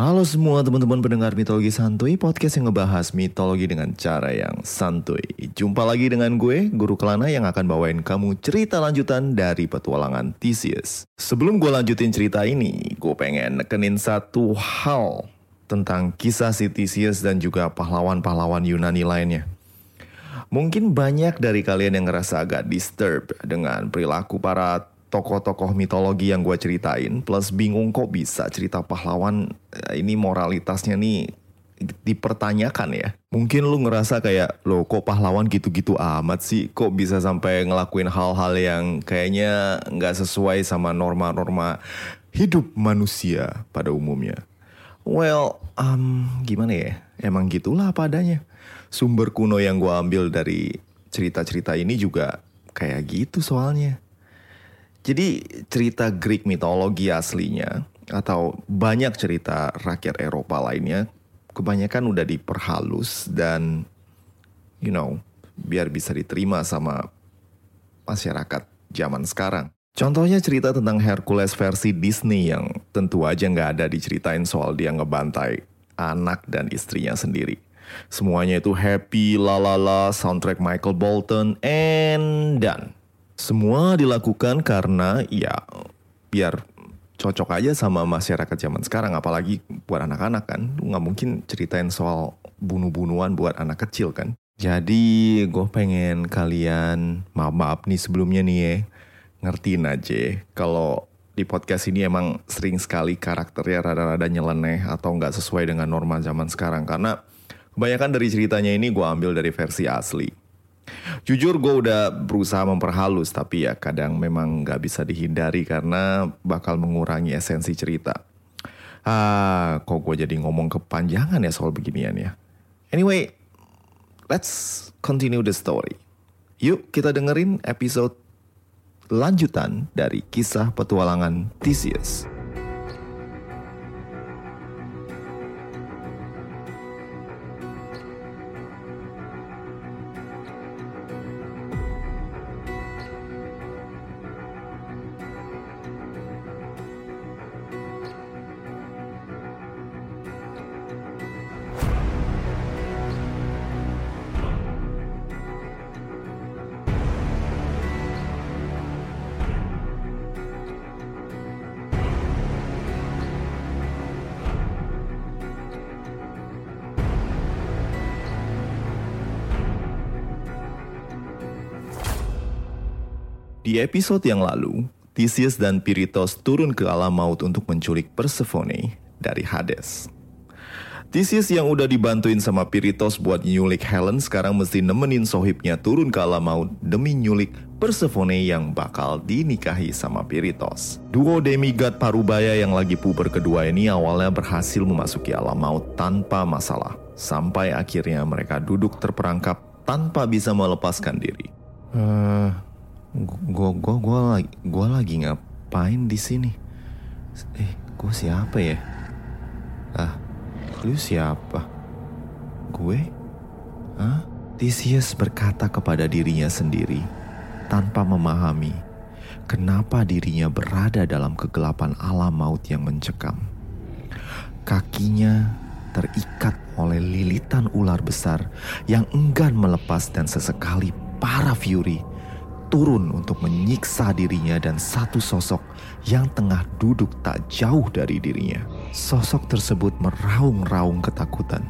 Halo semua teman-teman pendengar mitologi santuy, podcast yang ngebahas mitologi dengan cara yang santuy. Jumpa lagi dengan gue, Guru Kelana yang akan bawain kamu cerita lanjutan dari petualangan Theseus. Sebelum gue lanjutin cerita ini, gue pengen nekenin satu hal tentang kisah si Theseus dan juga pahlawan-pahlawan Yunani lainnya. Mungkin banyak dari kalian yang ngerasa agak disturb dengan perilaku para tokoh-tokoh mitologi yang gue ceritain plus bingung kok bisa cerita pahlawan eh, ini moralitasnya nih dipertanyakan ya. Mungkin lu ngerasa kayak lo kok pahlawan gitu-gitu amat sih kok bisa sampai ngelakuin hal-hal yang kayaknya nggak sesuai sama norma-norma hidup manusia pada umumnya. Well, um, gimana ya? Emang gitulah apa adanya. Sumber kuno yang gue ambil dari cerita-cerita ini juga kayak gitu soalnya. Jadi cerita Greek mitologi aslinya atau banyak cerita rakyat Eropa lainnya kebanyakan udah diperhalus dan you know biar bisa diterima sama masyarakat zaman sekarang. Contohnya cerita tentang Hercules versi Disney yang tentu aja nggak ada diceritain soal dia ngebantai anak dan istrinya sendiri. Semuanya itu happy, lalala, soundtrack Michael Bolton, and done. Semua dilakukan karena ya biar cocok aja sama masyarakat zaman sekarang. Apalagi buat anak-anak kan. Lu nggak mungkin ceritain soal bunuh-bunuhan buat anak kecil kan. Jadi gue pengen kalian maaf maaf nih sebelumnya nih ya ngertiin aja kalau di podcast ini emang sering sekali karakternya rada-rada nyeleneh atau nggak sesuai dengan norma zaman sekarang. Karena kebanyakan dari ceritanya ini gue ambil dari versi asli Jujur gue udah berusaha memperhalus tapi ya kadang memang gak bisa dihindari karena bakal mengurangi esensi cerita. Ah, kok gue jadi ngomong kepanjangan ya soal beginian ya. Anyway, let's continue the story. Yuk kita dengerin episode lanjutan dari kisah petualangan Theseus. Di episode yang lalu, Theseus dan Piritos turun ke alam maut untuk menculik Persephone dari Hades. Theseus yang udah dibantuin sama Piritos buat nyulik Helen sekarang mesti nemenin sohibnya turun ke alam maut demi nyulik Persephone yang bakal dinikahi sama Piritos. Duo demigod Parubaya yang lagi puber kedua ini awalnya berhasil memasuki alam maut tanpa masalah. Sampai akhirnya mereka duduk terperangkap tanpa bisa melepaskan diri. Eh, gua gua gua lagi gua lagi ngapain di sini? Eh, gua siapa ya? Ah, lu siapa? Gue? Hah? Theseus berkata kepada dirinya sendiri tanpa memahami kenapa dirinya berada dalam kegelapan alam maut yang mencekam. Kakinya terikat oleh lilitan ular besar yang enggan melepas dan sesekali para Fury turun untuk menyiksa dirinya dan satu sosok yang tengah duduk tak jauh dari dirinya. Sosok tersebut meraung-raung ketakutan.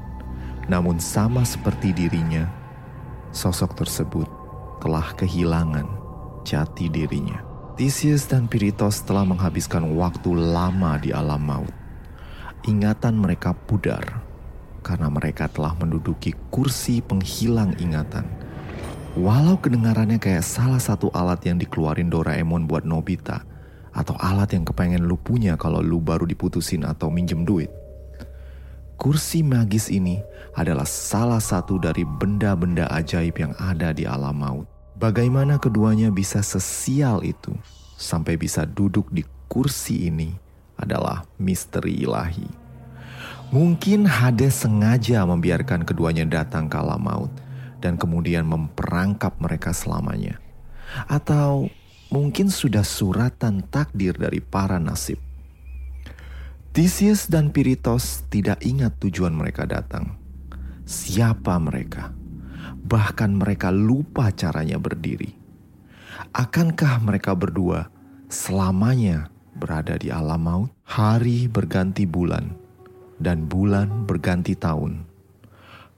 Namun sama seperti dirinya, sosok tersebut telah kehilangan jati dirinya. Theseus dan Piritos telah menghabiskan waktu lama di alam maut. Ingatan mereka pudar karena mereka telah menduduki kursi penghilang ingatan. Walau kedengarannya kayak salah satu alat yang dikeluarin Doraemon buat Nobita, atau alat yang kepengen lu punya kalau lu baru diputusin atau minjem duit. Kursi magis ini adalah salah satu dari benda-benda ajaib yang ada di alam maut. Bagaimana keduanya bisa sesial itu sampai bisa duduk di kursi ini adalah misteri ilahi. Mungkin Hades sengaja membiarkan keduanya datang ke alam maut dan kemudian memperangkap mereka selamanya. Atau mungkin sudah suratan takdir dari para nasib. Theseus dan Piritos tidak ingat tujuan mereka datang. Siapa mereka? Bahkan mereka lupa caranya berdiri. Akankah mereka berdua selamanya berada di alam maut? Hari berganti bulan dan bulan berganti tahun.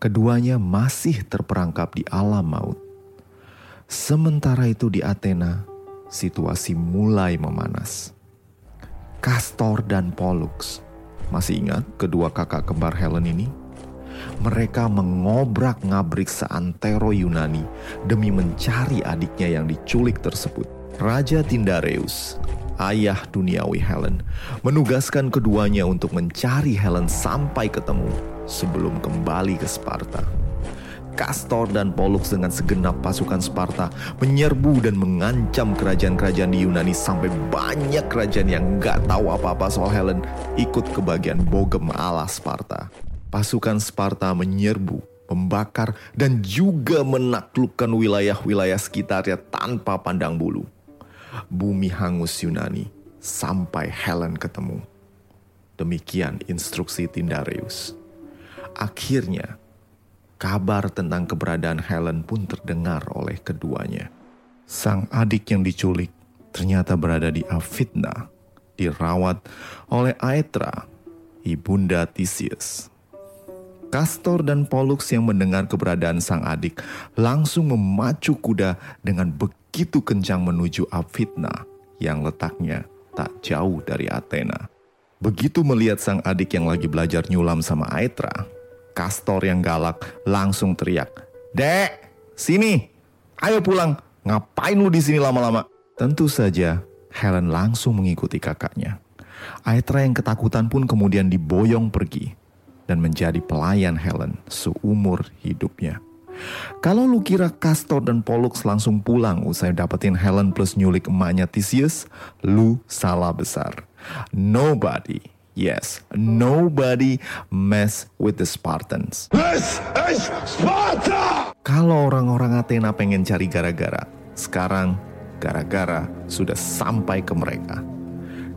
Keduanya masih terperangkap di alam maut. Sementara itu di Athena, situasi mulai memanas. Castor dan Pollux. Masih ingat kedua kakak kembar Helen ini? Mereka mengobrak-ngabrik seantero Yunani demi mencari adiknya yang diculik tersebut. Raja Tindareus, ayah duniawi Helen, menugaskan keduanya untuk mencari Helen sampai ketemu sebelum kembali ke Sparta. Castor dan Pollux dengan segenap pasukan Sparta menyerbu dan mengancam kerajaan-kerajaan di Yunani sampai banyak kerajaan yang nggak tahu apa-apa soal Helen ikut ke bagian bogem ala Sparta. Pasukan Sparta menyerbu, membakar, dan juga menaklukkan wilayah-wilayah sekitarnya tanpa pandang bulu. Bumi hangus Yunani sampai Helen ketemu. Demikian instruksi Tindarius. Akhirnya, kabar tentang keberadaan Helen pun terdengar oleh keduanya. Sang adik yang diculik ternyata berada di Afidna, dirawat oleh Aetra, ibunda Theseus. Castor dan Pollux yang mendengar keberadaan sang adik langsung memacu kuda dengan begitu kencang menuju Afidna yang letaknya tak jauh dari Athena. Begitu melihat sang adik yang lagi belajar nyulam sama Aetra, Kastor yang galak langsung teriak, "Dek, sini. Ayo pulang. Ngapain lu di sini lama-lama?" Tentu saja Helen langsung mengikuti kakaknya. Aetra yang ketakutan pun kemudian diboyong pergi dan menjadi pelayan Helen seumur hidupnya. Kalau lu kira Castor dan Pollux langsung pulang usai dapetin Helen plus nyulik emaknya Theseus, lu salah besar. Nobody Yes, nobody mess with the Spartans. This is Sparta! Kalau orang-orang Athena pengen cari gara-gara, sekarang gara-gara sudah sampai ke mereka.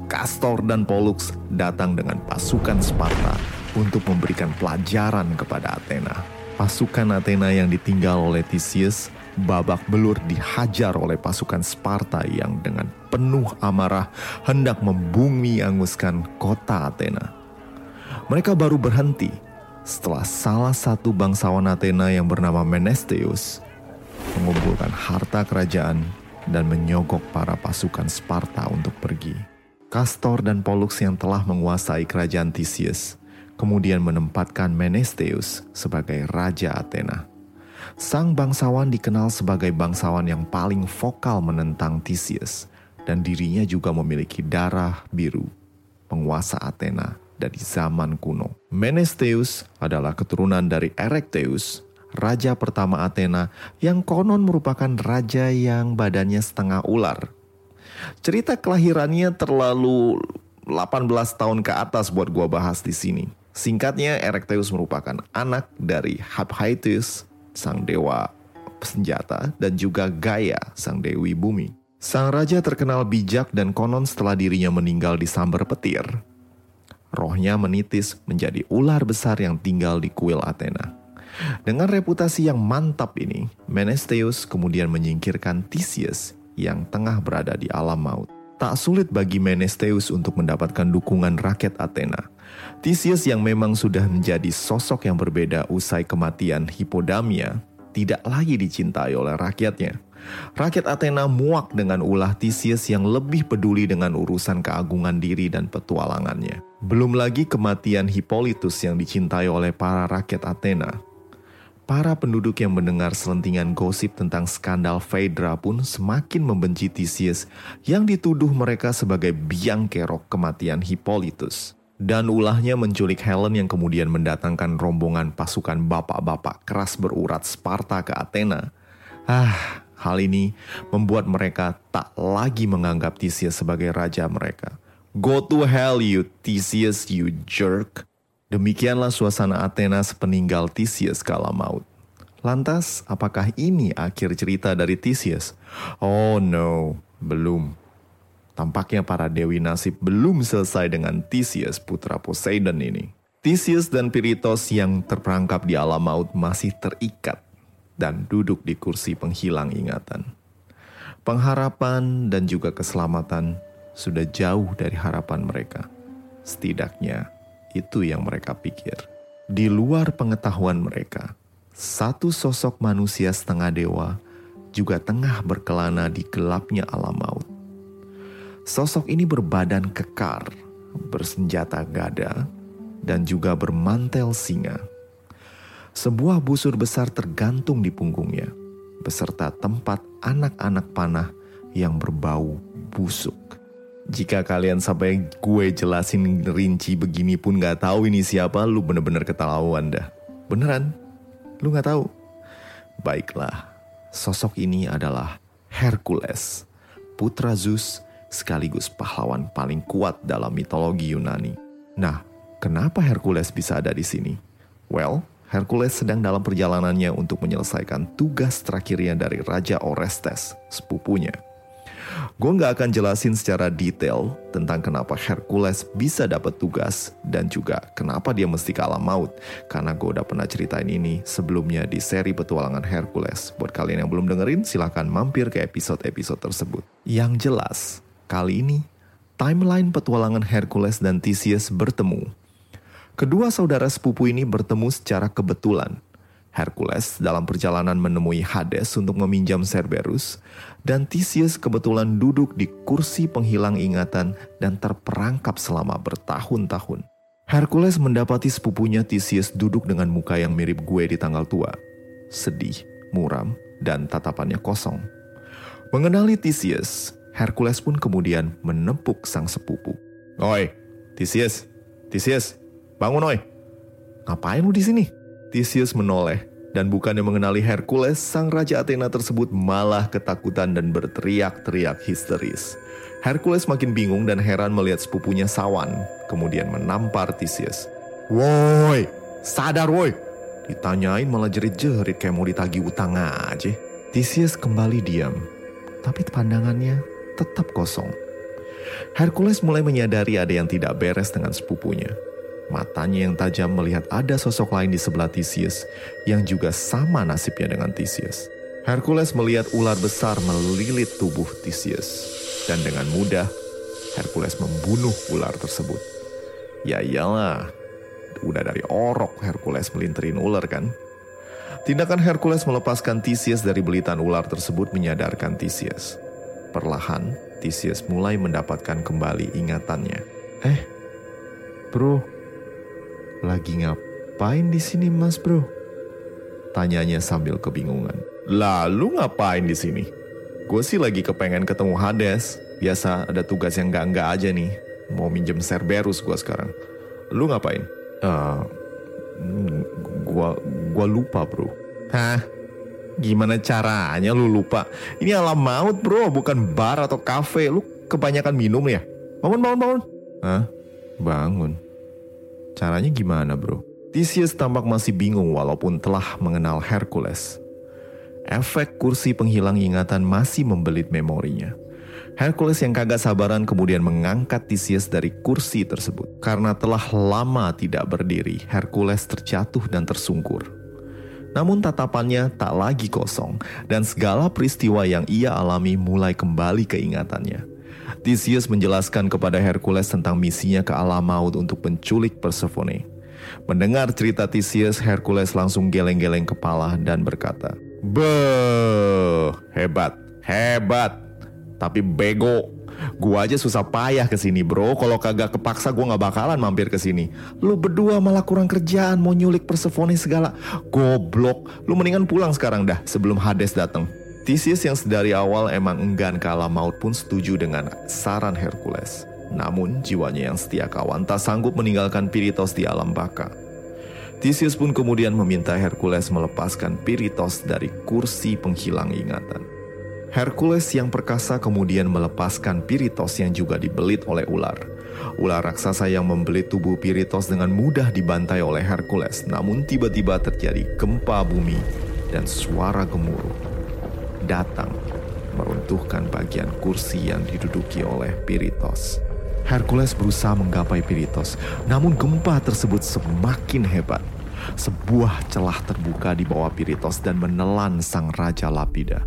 Castor dan Pollux datang dengan pasukan Sparta untuk memberikan pelajaran kepada Athena. Pasukan Athena yang ditinggal oleh Theseus babak belur dihajar oleh pasukan Sparta yang dengan penuh amarah hendak membumi anguskan kota Athena. Mereka baru berhenti setelah salah satu bangsawan Athena yang bernama Menesteus mengumpulkan harta kerajaan dan menyogok para pasukan Sparta untuk pergi. Castor dan Pollux yang telah menguasai kerajaan Theseus kemudian menempatkan Menesteus sebagai raja Athena. Sang bangsawan dikenal sebagai bangsawan yang paling vokal menentang Theseus dan dirinya juga memiliki darah biru, penguasa Athena dari zaman kuno. Menesteus adalah keturunan dari Erechteus, raja pertama Athena yang konon merupakan raja yang badannya setengah ular. Cerita kelahirannya terlalu 18 tahun ke atas buat gua bahas di sini. Singkatnya, Erechteus merupakan anak dari Hephaestus sang dewa senjata, dan juga Gaia, sang dewi bumi. Sang raja terkenal bijak dan konon setelah dirinya meninggal di sambar petir. Rohnya menitis menjadi ular besar yang tinggal di kuil Athena. Dengan reputasi yang mantap ini, Menesteus kemudian menyingkirkan Theseus yang tengah berada di alam maut. Tak sulit bagi Menesteus untuk mendapatkan dukungan rakyat Athena. Theseus yang memang sudah menjadi sosok yang berbeda usai kematian Hippodamia, tidak lagi dicintai oleh rakyatnya. Rakyat Athena muak dengan ulah Theseus yang lebih peduli dengan urusan keagungan diri dan petualangannya. Belum lagi kematian Hippolytus yang dicintai oleh para rakyat Athena. Para penduduk yang mendengar selentingan gosip tentang skandal Phaedra pun semakin membenci Theseus yang dituduh mereka sebagai biang kerok kematian Hippolytus. Dan ulahnya menculik Helen yang kemudian mendatangkan rombongan pasukan bapak-bapak keras berurat Sparta ke Athena. Ah, hal ini membuat mereka tak lagi menganggap Theseus sebagai raja mereka. Go to hell you Theseus you jerk. Demikianlah suasana Athena sepeninggal Theseus kala maut. Lantas, apakah ini akhir cerita dari Theseus? Oh no, belum. Tampaknya para dewi nasib belum selesai dengan Theseus putra Poseidon ini. Theseus dan Piritos yang terperangkap di alam maut masih terikat dan duduk di kursi penghilang ingatan. Pengharapan dan juga keselamatan sudah jauh dari harapan mereka. Setidaknya, itu yang mereka pikir. Di luar pengetahuan mereka, satu sosok manusia setengah dewa juga tengah berkelana di gelapnya alam maut. Sosok ini berbadan kekar, bersenjata gada, dan juga bermantel singa. Sebuah busur besar tergantung di punggungnya, beserta tempat anak-anak panah yang berbau busuk. Jika kalian sampai gue jelasin rinci begini pun gak tahu ini siapa, lu bener-bener ketahuan dah. Beneran? Lu gak tahu? Baiklah, sosok ini adalah Hercules, putra Zeus sekaligus pahlawan paling kuat dalam mitologi Yunani. Nah, kenapa Hercules bisa ada di sini? Well, Hercules sedang dalam perjalanannya untuk menyelesaikan tugas terakhirnya dari Raja Orestes, sepupunya. Gue nggak akan jelasin secara detail tentang kenapa Hercules bisa dapat tugas dan juga kenapa dia mesti kalah maut. Karena gue udah pernah ceritain ini sebelumnya di seri petualangan Hercules. Buat kalian yang belum dengerin, silahkan mampir ke episode-episode tersebut. Yang jelas, kali ini timeline petualangan Hercules dan Theseus bertemu. Kedua saudara sepupu ini bertemu secara kebetulan Hercules dalam perjalanan menemui Hades untuk meminjam Cerberus, dan Theseus kebetulan duduk di kursi penghilang ingatan dan terperangkap selama bertahun-tahun. Hercules mendapati sepupunya Theseus duduk dengan muka yang mirip gue di tanggal tua, sedih, muram, dan tatapannya kosong. Mengenali Theseus, Hercules pun kemudian menepuk sang sepupu. Oi, Theseus, Theseus, bangun oi. Ngapain lu di sini? Theseus menoleh dan bukannya mengenali Hercules, sang raja Athena tersebut malah ketakutan dan berteriak-teriak histeris. Hercules makin bingung dan heran melihat sepupunya Sawan, kemudian menampar Theseus. Woi, sadar woi. Ditanyain malah jerit-jerit kayak mau ditagi utang aja. Theseus kembali diam, tapi pandangannya tetap kosong. Hercules mulai menyadari ada yang tidak beres dengan sepupunya. Matanya yang tajam melihat ada sosok lain di sebelah Theseus yang juga sama nasibnya dengan Theseus. Hercules melihat ular besar melilit tubuh Theseus dan dengan mudah Hercules membunuh ular tersebut. Ya iyalah, udah dari orok Hercules melinterin ular kan? Tindakan Hercules melepaskan Theseus dari belitan ular tersebut menyadarkan Theseus. Perlahan, Theseus mulai mendapatkan kembali ingatannya. Eh, bro, lagi ngapain di sini mas bro? Tanyanya sambil kebingungan. Lalu ngapain di sini? Gue sih lagi kepengen ketemu Hades. Biasa ada tugas yang gak-gak aja nih. Mau minjem Cerberus gue sekarang. Lu ngapain? Uh, gua, gua lupa bro. Hah? Gimana caranya lu lupa? Ini alam maut bro, bukan bar atau kafe. Lu kebanyakan minum ya? Bangun, bangun, bangun. Hah? Bangun. Caranya gimana bro? Theseus tampak masih bingung walaupun telah mengenal Hercules. Efek kursi penghilang ingatan masih membelit memorinya. Hercules yang kagak sabaran kemudian mengangkat Theseus dari kursi tersebut. Karena telah lama tidak berdiri, Hercules terjatuh dan tersungkur. Namun tatapannya tak lagi kosong dan segala peristiwa yang ia alami mulai kembali keingatannya. Theseus menjelaskan kepada Hercules tentang misinya ke alam maut untuk penculik Persephone. Mendengar cerita Theseus, Hercules langsung geleng-geleng kepala dan berkata, Beuh, hebat, hebat, tapi bego. Gua aja susah payah ke sini bro, kalau kagak kepaksa gua nggak bakalan mampir ke sini. Lu berdua malah kurang kerjaan, mau nyulik Persephone segala. Goblok, lu mendingan pulang sekarang dah sebelum Hades datang. Theseus yang sedari awal emang enggan kalah maut pun setuju dengan saran Hercules. Namun jiwanya yang setia kawan tak sanggup meninggalkan Piritos di alam baka. Theseus pun kemudian meminta Hercules melepaskan Piritos dari kursi penghilang ingatan. Hercules yang perkasa kemudian melepaskan Piritos yang juga dibelit oleh ular. Ular raksasa yang membelit tubuh Piritos dengan mudah dibantai oleh Hercules, namun tiba-tiba terjadi gempa bumi dan suara gemuruh. Datang meruntuhkan bagian kursi yang diduduki oleh Piritos. Hercules berusaha menggapai Piritos, namun gempa tersebut semakin hebat. Sebuah celah terbuka di bawah Piritos dan menelan sang Raja Lapida.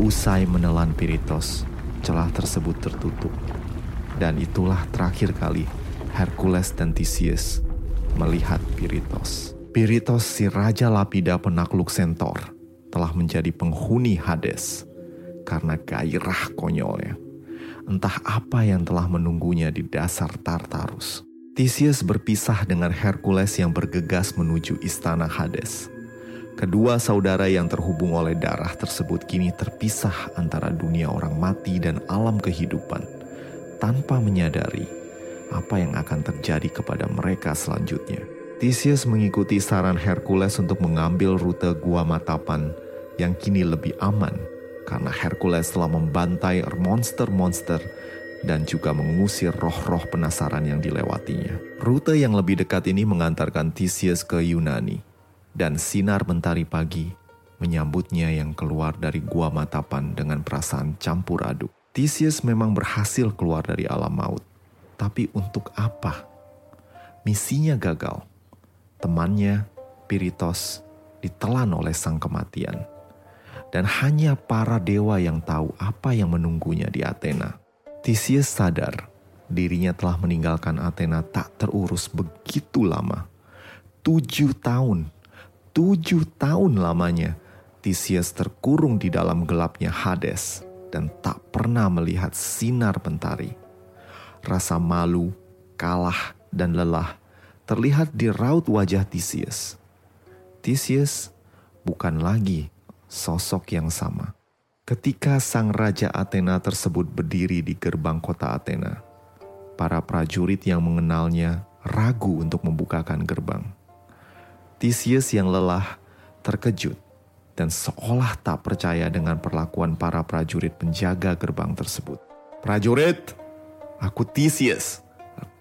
Usai menelan Piritos, celah tersebut tertutup. Dan itulah terakhir kali Hercules dan Theseus melihat Piritos. Piritos si Raja Lapida penakluk Sentor telah menjadi penghuni Hades karena gairah konyolnya. Entah apa yang telah menunggunya di dasar Tartarus. Theseus berpisah dengan Hercules yang bergegas menuju istana Hades. Kedua saudara yang terhubung oleh darah tersebut kini terpisah antara dunia orang mati dan alam kehidupan, tanpa menyadari apa yang akan terjadi kepada mereka selanjutnya. Theseus mengikuti saran Hercules untuk mengambil rute Gua Matapan yang kini lebih aman karena Hercules telah membantai monster-monster dan juga mengusir roh-roh penasaran yang dilewatinya. Rute yang lebih dekat ini mengantarkan Theseus ke Yunani dan sinar mentari pagi menyambutnya yang keluar dari gua Matapan dengan perasaan campur aduk. Theseus memang berhasil keluar dari alam maut. Tapi untuk apa? Misinya gagal. Temannya, Piritos, ditelan oleh sang kematian. Dan hanya para dewa yang tahu apa yang menunggunya di Athena. Theseus sadar dirinya telah meninggalkan Athena tak terurus begitu lama. Tujuh tahun tujuh tahun lamanya Theseus terkurung di dalam gelapnya Hades dan tak pernah melihat sinar mentari. Rasa malu, kalah, dan lelah terlihat di raut wajah Theseus. Theseus bukan lagi sosok yang sama. Ketika sang raja Athena tersebut berdiri di gerbang kota Athena, para prajurit yang mengenalnya ragu untuk membukakan gerbang. Theseus yang lelah terkejut dan seolah tak percaya dengan perlakuan para prajurit penjaga gerbang tersebut. Prajurit, aku Theseus,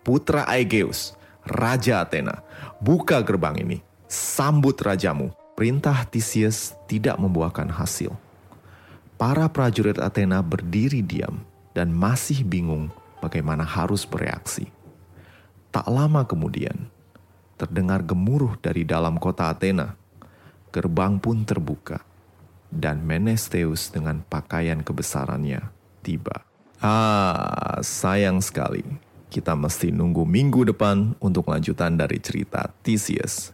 putra Aegeus, Raja Athena. Buka gerbang ini, sambut rajamu. Perintah Theseus tidak membuahkan hasil. Para prajurit Athena berdiri diam dan masih bingung bagaimana harus bereaksi. Tak lama kemudian, terdengar gemuruh dari dalam kota Athena. Gerbang pun terbuka, dan Menesteus dengan pakaian kebesarannya tiba. Ah, sayang sekali. Kita mesti nunggu minggu depan untuk lanjutan dari cerita Theseus.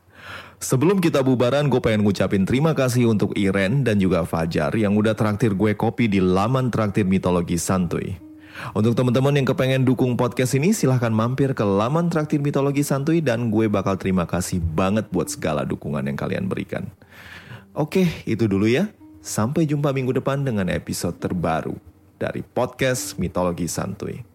Sebelum kita bubaran, gue pengen ngucapin terima kasih untuk Iren dan juga Fajar yang udah traktir gue kopi di laman traktir mitologi santuy. Untuk teman-teman yang kepengen dukung podcast ini, silahkan mampir ke laman traktir mitologi santuy dan gue bakal terima kasih banget buat segala dukungan yang kalian berikan. Oke, itu dulu ya. Sampai jumpa minggu depan dengan episode terbaru dari podcast Mitologi Santuy.